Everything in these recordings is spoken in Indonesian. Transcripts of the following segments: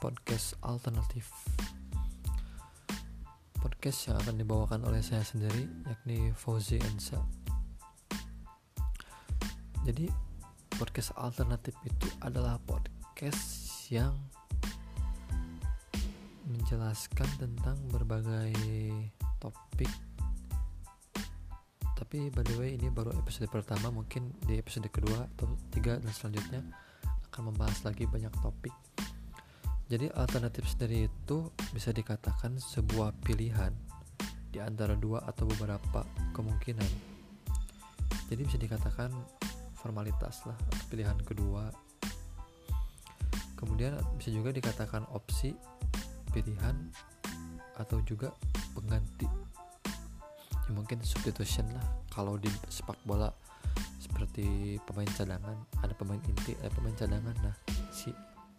podcast alternatif. Podcast yang akan dibawakan oleh saya sendiri yakni Fauzi Ensa Jadi podcast alternatif itu adalah podcast yang menjelaskan tentang berbagai topik. Tapi by the way ini baru episode pertama. Mungkin di episode kedua atau tiga dan selanjutnya akan membahas lagi banyak topik jadi alternatif sendiri itu bisa dikatakan sebuah pilihan di antara dua atau beberapa kemungkinan. Jadi bisa dikatakan formalitas lah pilihan kedua. Kemudian bisa juga dikatakan opsi pilihan atau juga pengganti. Ya mungkin substitution lah kalau di sepak bola seperti pemain cadangan ada pemain inti ada pemain cadangan nah si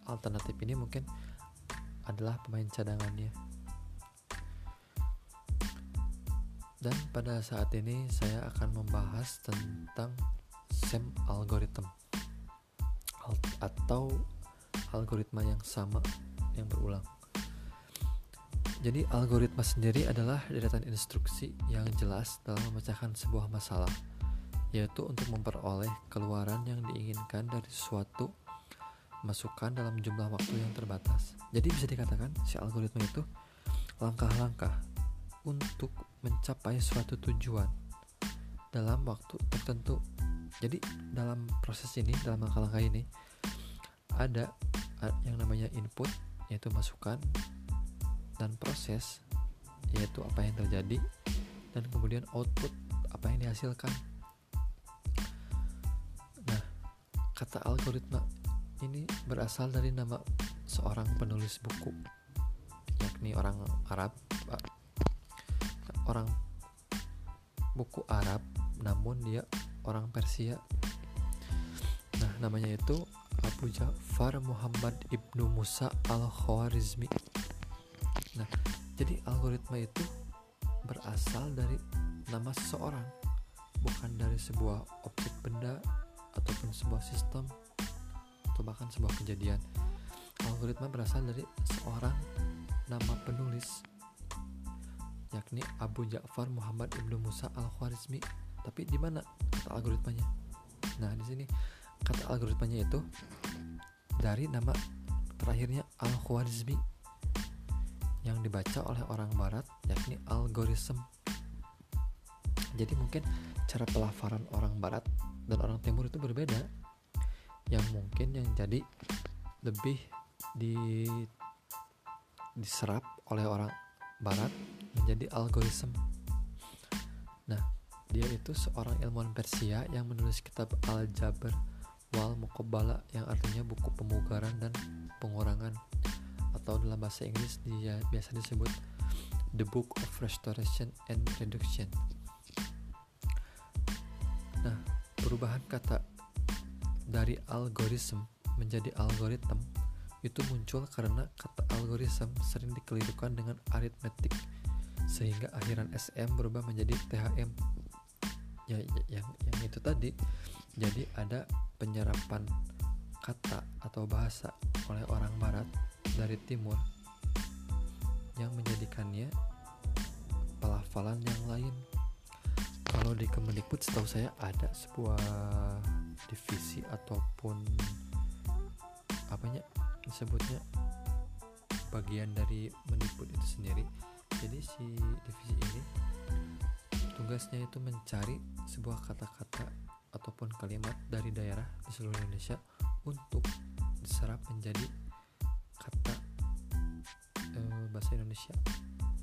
alternatif ini mungkin adalah pemain cadangannya. Dan pada saat ini saya akan membahas tentang SEM algorithm. Atau algoritma yang sama yang berulang. Jadi algoritma sendiri adalah deretan instruksi yang jelas dalam memecahkan sebuah masalah, yaitu untuk memperoleh keluaran yang diinginkan dari suatu masukan dalam jumlah waktu yang terbatas. Jadi bisa dikatakan si algoritma itu langkah-langkah untuk mencapai suatu tujuan dalam waktu tertentu. Jadi dalam proses ini, dalam langkah-langkah ini ada yang namanya input yaitu masukan dan proses yaitu apa yang terjadi dan kemudian output apa yang dihasilkan nah kata algoritma ini berasal dari nama seorang penulis buku yakni orang Arab orang buku Arab namun dia orang Persia. Nah namanya itu Abu Ja'far Muhammad ibnu Musa al-Khwarizmi Nah, jadi algoritma itu berasal dari nama seseorang, bukan dari sebuah objek benda ataupun sebuah sistem atau bahkan sebuah kejadian. Algoritma berasal dari seorang nama penulis yakni Abu Ja'far Muhammad Ibnu Musa Al-Khwarizmi. Tapi di mana kata algoritmanya? Nah, di sini kata algoritmanya itu dari nama terakhirnya Al-Khwarizmi yang dibaca oleh orang barat yakni algoritm jadi mungkin cara pelafaran orang barat dan orang timur itu berbeda yang mungkin yang jadi lebih di diserap oleh orang barat menjadi algoritm nah dia itu seorang ilmuwan Persia yang menulis kitab Al-Jabr wal Muqabbala yang artinya buku pemugaran dan pengurangan atau dalam bahasa Inggris dia biasa disebut The Book of Restoration and Reduction. Nah, perubahan kata dari algoritm menjadi algoritm itu muncul karena kata algoritm sering dikelirukan dengan aritmetik sehingga akhiran SM berubah menjadi THM. Ya, ya yang yang itu tadi. Jadi ada penyerapan kata atau bahasa oleh orang barat dari timur yang menjadikannya pelafalan yang lain kalau di Kemendikbud setahu saya ada sebuah divisi ataupun apanya disebutnya bagian dari Mendikbud itu sendiri jadi si divisi ini tugasnya itu mencari sebuah kata-kata ataupun kalimat dari daerah di seluruh Indonesia untuk diserap menjadi kata e, bahasa Indonesia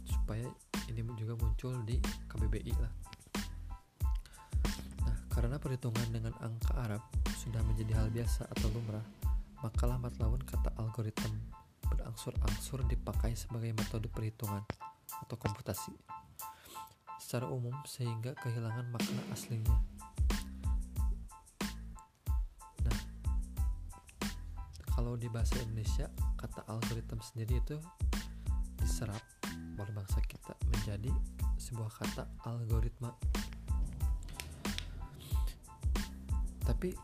supaya ini juga muncul di KBBI lah. Nah, perhitungan dengan angka Arab? Sudah menjadi hal biasa atau lumrah, maka lambat laun kata algoritma berangsur-angsur dipakai sebagai metode perhitungan atau komputasi. Secara umum sehingga kehilangan makna aslinya. kalau di bahasa Indonesia kata algoritma sendiri itu diserap oleh bangsa kita menjadi sebuah kata algoritma tapi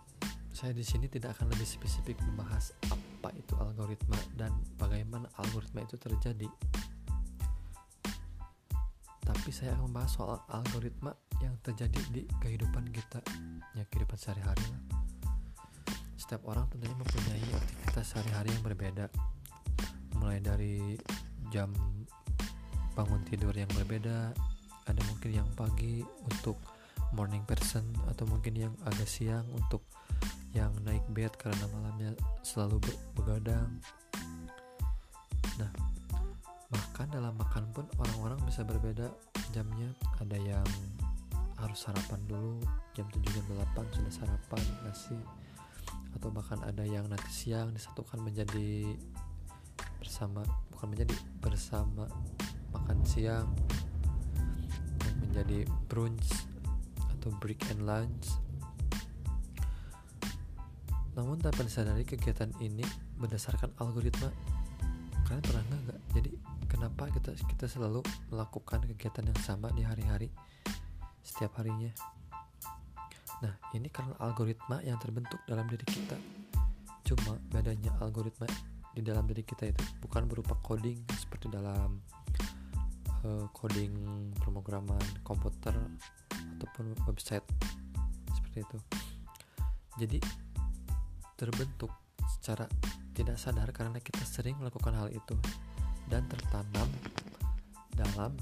saya di sini tidak akan lebih spesifik membahas apa itu algoritma dan bagaimana algoritma itu terjadi. Tapi saya akan membahas soal algoritma yang terjadi di kehidupan kita ya kehidupan sehari-hari setiap orang tentunya mempunyai aktivitas sehari-hari yang berbeda. Mulai dari jam bangun tidur yang berbeda ada mungkin yang pagi untuk morning person atau mungkin yang agak siang untuk yang naik bed karena malamnya selalu begadang. Nah bahkan dalam makan pun orang-orang bisa berbeda jamnya. Ada yang harus sarapan dulu jam 7 jam 8 sudah sarapan nasi atau bahkan ada yang nanti siang disatukan menjadi bersama bukan menjadi bersama makan siang menjadi brunch atau break and lunch. Namun tanpa disadari kegiatan ini berdasarkan algoritma. Kalian pernah nggak jadi kenapa kita kita selalu melakukan kegiatan yang sama di hari-hari setiap harinya? Nah ini karena algoritma yang terbentuk dalam diri kita. Cuma bedanya algoritma di dalam diri kita itu bukan berupa coding seperti dalam uh, coding pemrograman komputer ataupun website. Seperti itu. Jadi terbentuk secara tidak sadar karena kita sering melakukan hal itu dan tertanam dalam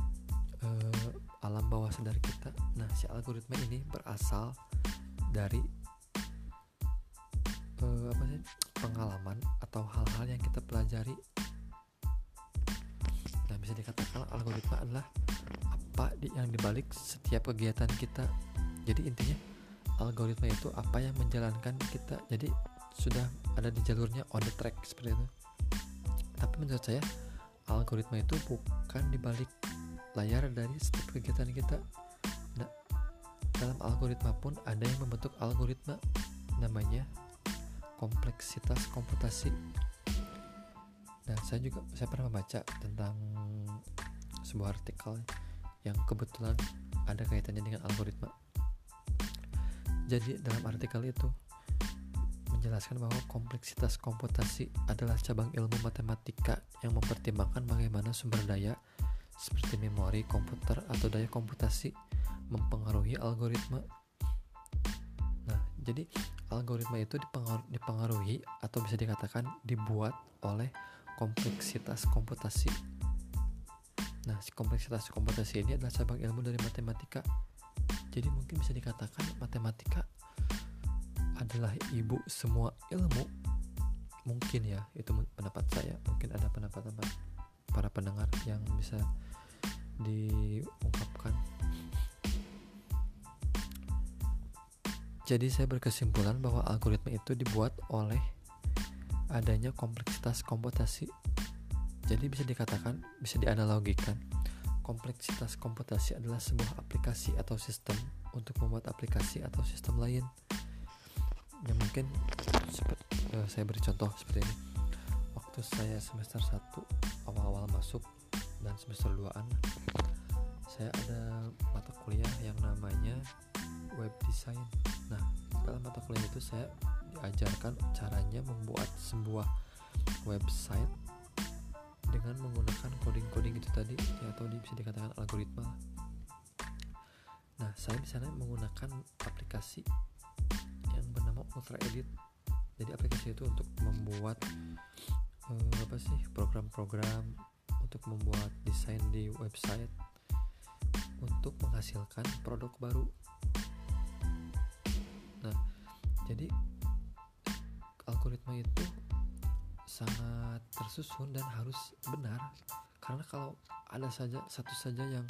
uh, alam bawah sadar kita. Nah si algoritma ini berasal dari uh, apa sih pengalaman atau hal-hal yang kita pelajari. Bisa dikatakan algoritma adalah apa yang dibalik setiap kegiatan kita. Jadi intinya algoritma itu apa yang menjalankan kita. Jadi sudah ada di jalurnya on the track seperti itu. Tapi menurut saya algoritma itu bukan dibalik layar dari setiap kegiatan kita. Nah dalam algoritma pun ada yang membentuk algoritma namanya kompleksitas komputasi. Dan saya juga saya pernah membaca tentang sebuah artikel yang kebetulan ada kaitannya dengan algoritma jadi dalam artikel itu menjelaskan bahwa kompleksitas komputasi adalah cabang ilmu matematika yang mempertimbangkan bagaimana sumber daya seperti memori komputer atau daya komputasi mempengaruhi algoritma. Nah, jadi algoritma itu dipengaruhi atau bisa dikatakan dibuat oleh kompleksitas komputasi. Nah, kompleksitas komputasi ini adalah cabang ilmu dari matematika. Jadi mungkin bisa dikatakan matematika adalah ibu semua ilmu. Mungkin ya, itu pendapat saya. Mungkin ada pendapat-pendapat para pendengar yang bisa diungkapkan. Jadi saya berkesimpulan bahwa algoritma itu dibuat oleh adanya kompleksitas komputasi. Jadi bisa dikatakan, bisa dianalogikan, kompleksitas komputasi adalah sebuah aplikasi atau sistem untuk membuat aplikasi atau sistem lain. Ya mungkin uh, saya beri contoh seperti ini. Waktu saya semester 1 awal-awal masuk dan semester 2-an saya ada mata kuliah yang namanya web design. Nah, dalam mata kuliah itu saya diajarkan caranya membuat sebuah website dengan menggunakan coding-coding itu tadi ya, atau bisa dikatakan algoritma. Nah, saya di sana menggunakan aplikasi yang bernama Ultra Edit. Jadi aplikasi itu untuk membuat uh, apa sih program-program untuk membuat desain di website untuk menghasilkan produk baru. Nah, jadi algoritma itu sangat tersusun dan harus benar. Karena kalau ada saja satu saja yang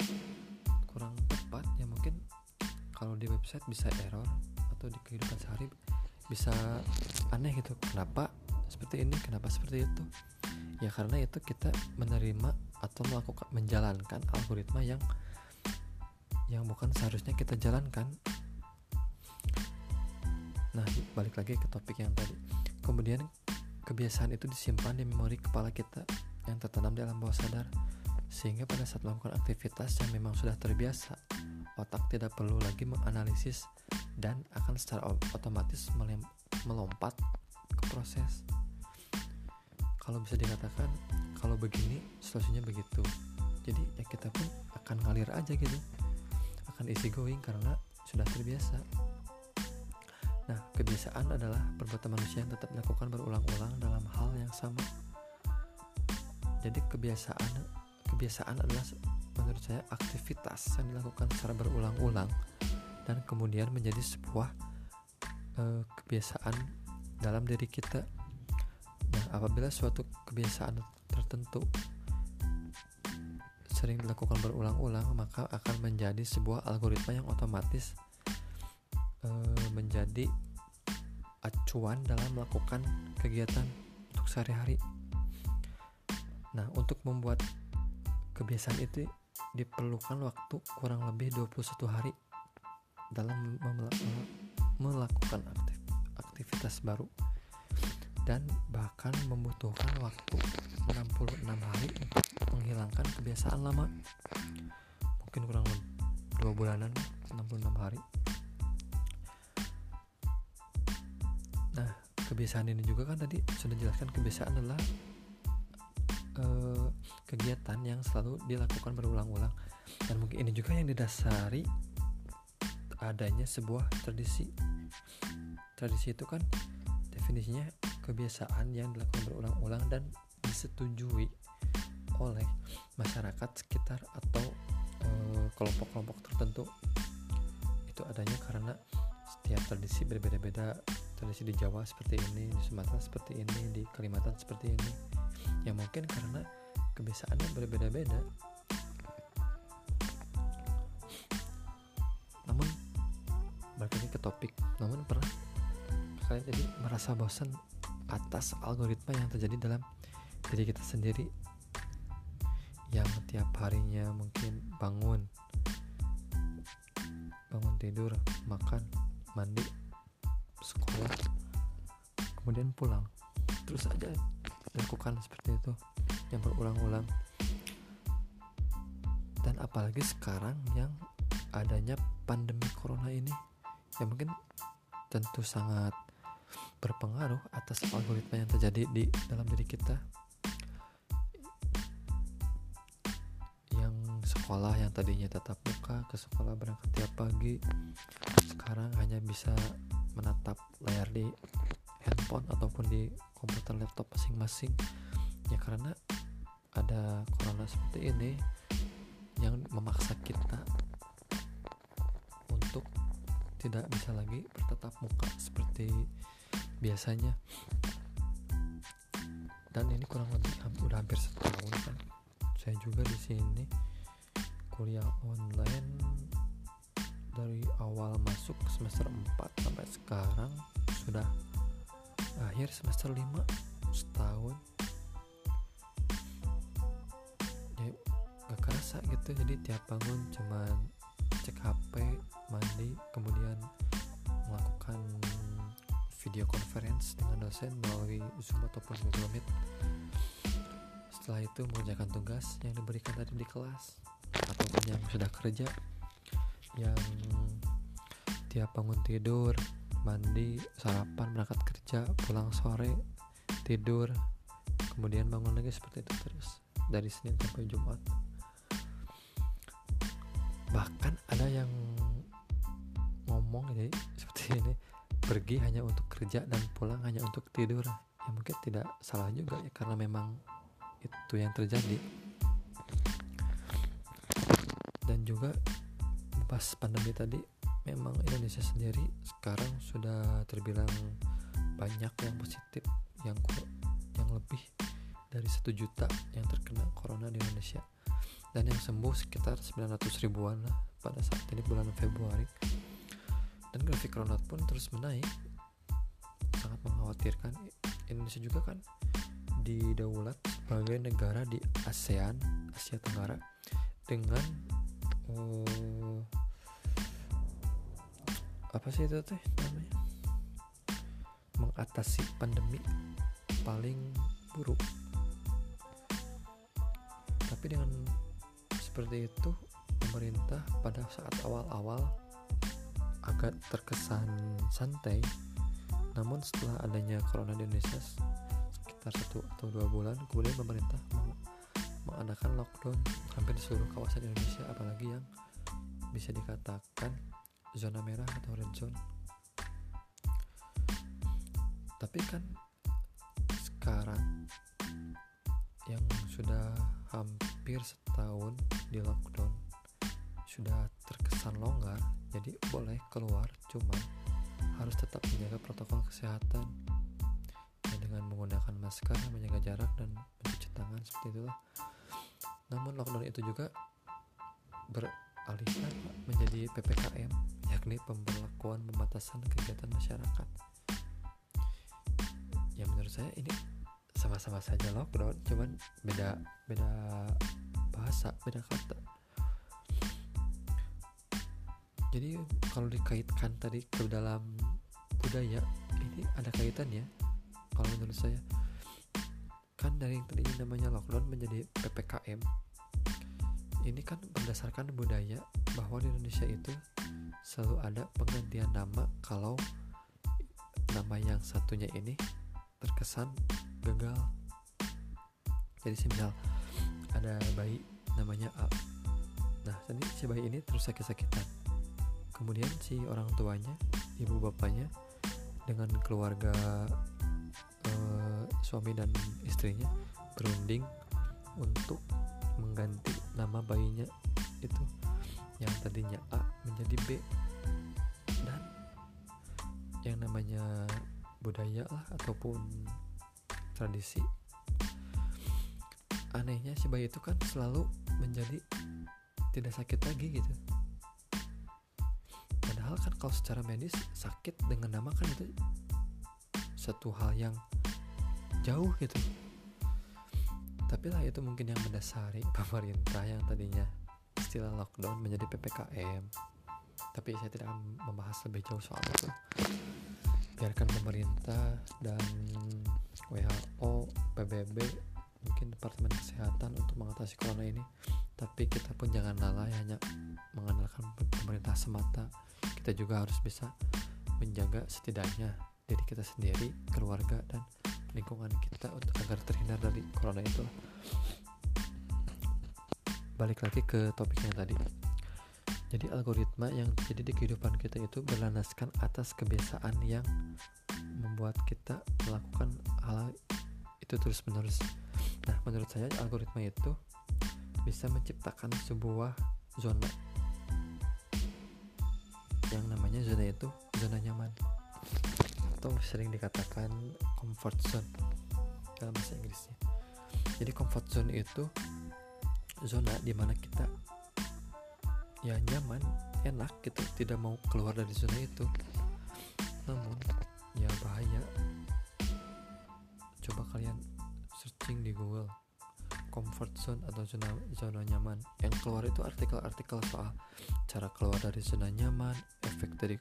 kurang tepat ya mungkin kalau di website bisa error atau di kehidupan sehari bisa aneh gitu. Kenapa seperti ini? Kenapa seperti itu? Ya karena itu kita menerima atau melakukan menjalankan algoritma yang yang bukan seharusnya kita jalankan. Nah balik lagi ke topik yang tadi. Kemudian kebiasaan itu disimpan di memori kepala kita yang tertanam di alam bawah sadar sehingga pada saat melakukan aktivitas yang memang sudah terbiasa otak tidak perlu lagi menganalisis dan akan secara otomatis melompat ke proses. Kalau bisa dikatakan kalau begini situasinya begitu. Jadi ya kita pun akan ngalir aja gitu. Akan easy going karena sudah terbiasa nah kebiasaan adalah perbuatan manusia yang tetap dilakukan berulang-ulang dalam hal yang sama jadi kebiasaan kebiasaan adalah menurut saya aktivitas yang dilakukan secara berulang-ulang dan kemudian menjadi sebuah uh, kebiasaan dalam diri kita. Nah, apabila suatu kebiasaan tertentu sering dilakukan berulang-ulang, maka akan menjadi sebuah algoritma yang otomatis uh, menjadi acuan dalam melakukan kegiatan untuk sehari-hari. Nah, untuk membuat kebiasaan itu diperlukan waktu kurang lebih 21 hari dalam melakukan aktif, aktivitas baru dan bahkan membutuhkan waktu 66 hari untuk menghilangkan kebiasaan lama mungkin kurang lebih dua bulanan 66 hari kebiasaan ini juga kan tadi sudah jelaskan kebiasaan adalah uh, kegiatan yang selalu dilakukan berulang-ulang. Dan mungkin ini juga yang didasari adanya sebuah tradisi. Tradisi itu kan definisinya kebiasaan yang dilakukan berulang-ulang dan disetujui oleh masyarakat sekitar atau eh, kelompok-kelompok tertentu. Itu adanya karena setiap tradisi berbeda-beda tradisi di Jawa seperti ini di Sumatera seperti ini di Kalimantan seperti ini. Ya mungkin karena kebiasaannya berbeda-beda. Namun balik lagi ke topik. Namun pernah kalian jadi merasa bosan atas algoritma yang terjadi dalam diri kita sendiri. Yang tiap harinya mungkin bangun bangun tidur makan mandi sekolah kemudian pulang. Terus aja lakukan seperti itu yang berulang-ulang. Dan apalagi sekarang yang adanya pandemi corona ini yang mungkin tentu sangat berpengaruh atas algoritma yang terjadi di dalam diri kita sekolah yang tadinya tatap muka ke sekolah berangkat tiap pagi sekarang hanya bisa menatap layar di handphone ataupun di komputer laptop masing-masing. Ya karena ada corona seperti ini yang memaksa kita untuk tidak bisa lagi bertatap muka seperti biasanya. Dan ini kurang lebih udah hampir setahun kan saya juga di sini kuliah online dari awal masuk semester 4 sampai sekarang sudah akhir semester 5 setahun. Gak kerasa gitu. Jadi tiap bangun cuman cek HP mandi kemudian melakukan video conference dengan dosen melalui Zoom ataupun Google Meet. Setelah itu mengerjakan tugas yang diberikan tadi di kelas ataupun yang sudah kerja yang tiap bangun tidur mandi sarapan berangkat kerja pulang sore tidur kemudian bangun lagi seperti itu terus dari Senin sampai Jumat. Bahkan ada yang ngomong ini seperti ini pergi hanya untuk kerja dan pulang hanya untuk tidur. Ya mungkin tidak salah juga ya karena memang itu yang terjadi juga pas pandemi tadi memang Indonesia sendiri sekarang sudah terbilang banyak yang positif yang yang lebih dari satu juta yang terkena corona di Indonesia. Dan yang sembuh sekitar 900 ribuan lah pada saat ini bulan Februari. Dan grafik Ronald pun terus menaik. Sangat mengkhawatirkan Indonesia juga kan didaulat sebagai negara di ASEAN Asia Tenggara dengan uh, apa sih itu teh namanya? Mengatasi pandemi paling buruk. Tapi dengan seperti itu pemerintah pada saat awal-awal agak terkesan santai. Namun setelah adanya corona di Indonesia sekitar satu atau dua bulan kemudian pemerintah mengadakan lockdown hampir di seluruh kawasan Indonesia apalagi yang bisa dikatakan zona merah atau red zone. Tapi kan sekarang yang sudah hampir setahun di lockdown sudah terkesan longgar jadi boleh keluar cuman harus tetap menjaga protokol kesehatan. Ya, dengan menggunakan masker menjaga jarak dan mencuci tangan seperti itulah namun lockdown itu juga beralihkan menjadi PPKM yakni pemberlakuan pembatasan kegiatan masyarakat. Ya menurut saya ini sama-sama saja lockdown cuman beda beda bahasa beda kata. Jadi kalau dikaitkan tadi ke dalam budaya ini ada kaitannya kalau menurut saya kan dari yang tadinya namanya lockdown menjadi ppkm ini kan berdasarkan budaya bahwa di Indonesia itu selalu ada penggantian nama kalau nama yang satunya ini terkesan gagal. Jadi semisal ada bayi namanya A. Nah jadi si bayi ini terus sakit-sakitan. Kemudian si orang tuanya ibu bapaknya dengan keluarga uh, suami dan istrinya berunding untuk mengganti nama bayinya itu yang tadinya A menjadi B. Dan yang namanya budaya lah ataupun tradisi anehnya si bayi itu kan selalu menjadi tidak sakit lagi gitu. Padahal kan kalau secara medis sakit dengan nama kan itu satu hal yang jauh gitu. Tapi lah itu mungkin yang mendasari pemerintah yang tadinya istilah lockdown menjadi PPKM tapi saya tidak membahas lebih jauh soal itu. Biarkan pemerintah dan WHO, PBB, mungkin Departemen Kesehatan untuk mengatasi corona ini. Tapi kita pun jangan lalai hanya mengandalkan pemerintah semata. Kita juga harus bisa menjaga setidaknya diri kita sendiri, keluarga dan lingkungan kita untuk agar terhindar dari corona itu. Balik lagi ke topiknya tadi. Jadi algoritma yang terjadi di kehidupan kita itu berlandaskan atas kebiasaan yang membuat kita melakukan hal itu terus menerus. Nah, menurut saya algoritma itu bisa menciptakan sebuah zona yang namanya zona itu zona nyaman atau sering dikatakan comfort zone dalam bahasa Inggrisnya. Jadi comfort zone itu zona di mana kita ya nyaman enak gitu tidak mau keluar dari zona itu. Namun ya bahaya. Coba kalian searching di Google comfort zone atau zona zona nyaman. Yang keluar itu artikel-artikel soal cara keluar dari zona nyaman efek dari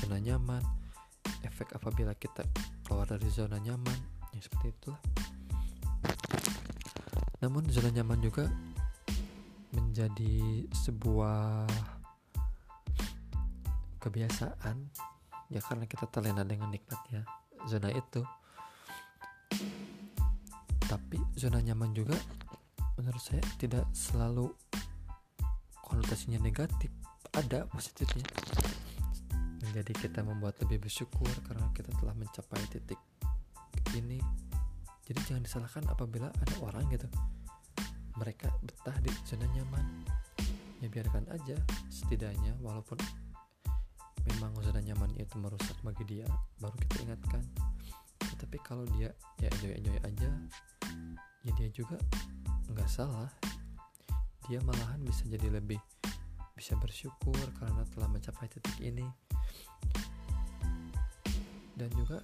zona nyaman efek apabila kita keluar dari zona nyaman. Ya seperti itulah. Namun zona nyaman juga menjadi sebuah kebiasaan. Ya karena kita terlena dengan nikmatnya zona itu. Tapi zona nyaman juga menurut saya tidak selalu konotasinya negatif. Ada positifnya menjadi kita membuat lebih bersyukur karena kita telah mencapai titik ini. Jadi jangan disalahkan apabila ada orang gitu mereka betah di zona nyaman. Ya biarkan aja setidaknya walaupun memang zona nyaman itu merusak bagi dia baru kita ingatkan. Tapi kalau dia ya enjoy enjoy aja ya dia juga nggak salah. Dia malahan bisa jadi lebih bisa bersyukur karena telah mencapai titik ini dan juga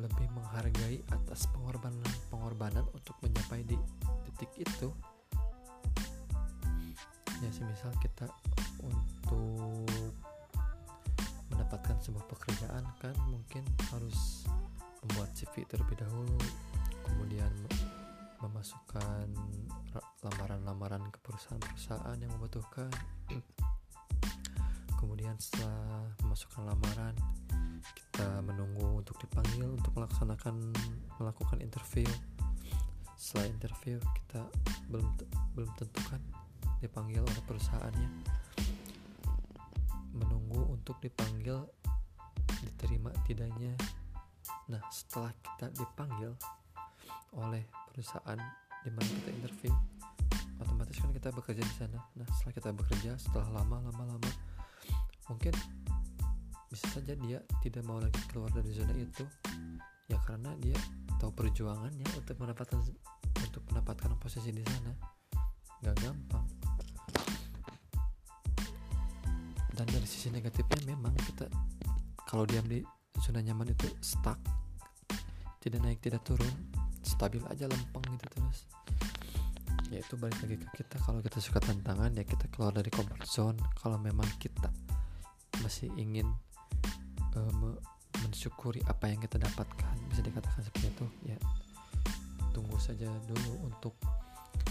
lebih menghargai atas pengorbanan pengorbanan untuk mencapai di titik itu. Ya semisal kita untuk mendapatkan sebuah pekerjaan kan mungkin harus membuat CV terlebih dahulu kemudian memasukkan lamaran-lamaran ke perusahaan-perusahaan yang membutuhkan kemudian setelah memasukkan lamaran kita menunggu untuk dipanggil untuk melaksanakan melakukan interview. Setelah interview kita belum belum tentukan dipanggil oleh perusahaannya. Menunggu untuk dipanggil diterima tidaknya. Nah setelah kita dipanggil oleh perusahaan di mana kita interview otomatis kan kita bekerja di sana. Nah setelah kita bekerja setelah lama lama lama mungkin bisa saja dia tidak mau lagi keluar dari zona itu. Ya karena dia tahu perjuangannya untuk mendapatkan untuk mendapatkan posisi di sana. Nggak gampang. Dan dari sisi negatifnya memang kita kalau diam di zona nyaman itu stuck tidak naik tidak turun stabil aja lempeng gitu terus. Ya itu balik lagi ke kita. Kalau kita suka tantangan ya kita keluar dari comfort zone. Kalau memang kita masih ingin uh, me mensyukuri apa yang kita dapatkan. Bisa dikatakan seperti itu ya. Tunggu saja dulu untuk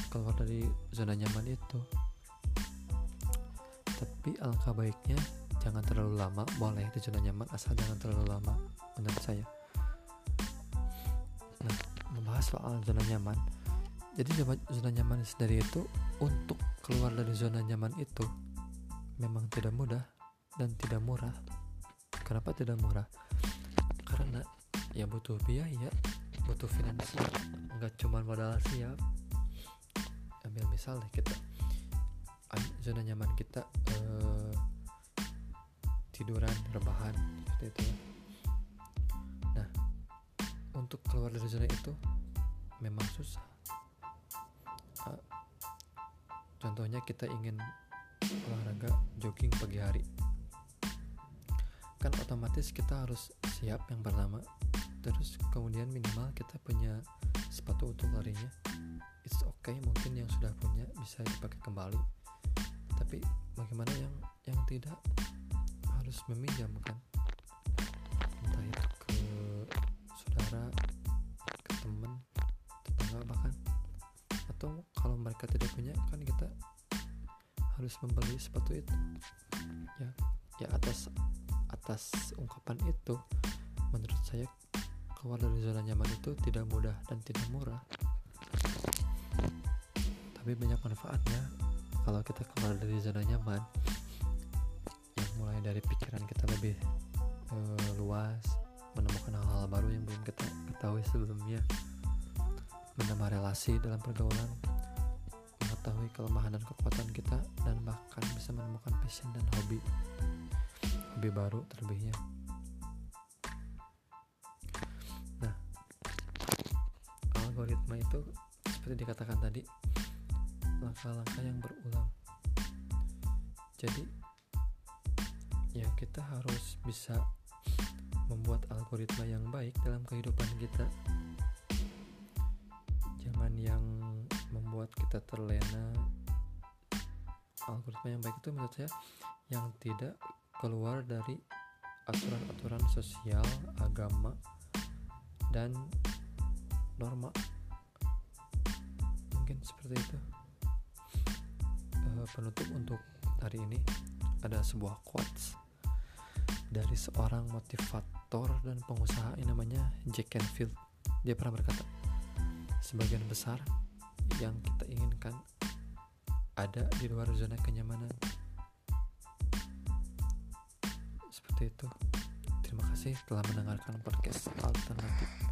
keluar dari zona nyaman itu. Tapi alangkah baiknya jangan terlalu lama. Boleh di zona nyaman asal jangan terlalu lama menurut saya. Nah membahas soal zona nyaman. Jadi zona nyaman sendiri itu untuk keluar dari zona nyaman itu memang tidak mudah dan tidak murah. Kenapa tidak murah? Karena ya butuh biaya butuh finansial nggak cuma modal siap. Ambil misal deh kita. Zona nyaman kita eh, tiduran rebahan seperti itu ya. Nah untuk keluar dari zona itu memang susah. Uh, contohnya kita ingin olahraga jogging pagi hari kan otomatis kita harus siap yang pertama. Terus kemudian minimal kita punya sepatu untuk larinya. It's okay mungkin yang sudah punya bisa dipakai kembali. Tapi bagaimana yang yang tidak harus meminjam kan? Entah itu ke saudara ke teman tetangga bahkan. Atau kalau mereka tidak punya kan kita harus membeli sepatu itu. Ya ya atas atas ungkapan itu menurut saya keluar dari zona nyaman itu tidak mudah dan tidak murah. Tapi banyak manfaatnya kalau kita keluar dari zona nyaman yang mulai dari pikiran kita lebih uh, luas menemukan hal-hal baru yang belum kita ketahui sebelumnya menambah relasi dalam pergaulan mengetahui kelemahan dan kekuatan kita dan bahkan bisa menemukan passion dan hobi lebih baru terlebihnya. Nah algoritma itu seperti dikatakan tadi langkah-langkah yang berulang. Jadi ya kita harus bisa membuat algoritma yang baik dalam kehidupan kita. Jangan yang membuat kita terlena. Algoritma yang baik itu menurut saya yang tidak keluar dari aturan-aturan sosial, agama, dan norma. Mungkin seperti itu. Uh, penutup untuk hari ini ada sebuah quotes dari seorang motivator dan pengusaha yang namanya Jack Canfield. Dia pernah berkata, sebagian besar yang kita inginkan ada di luar zona kenyamanan seperti itu. Terima kasih telah mendengarkan podcast alternatif.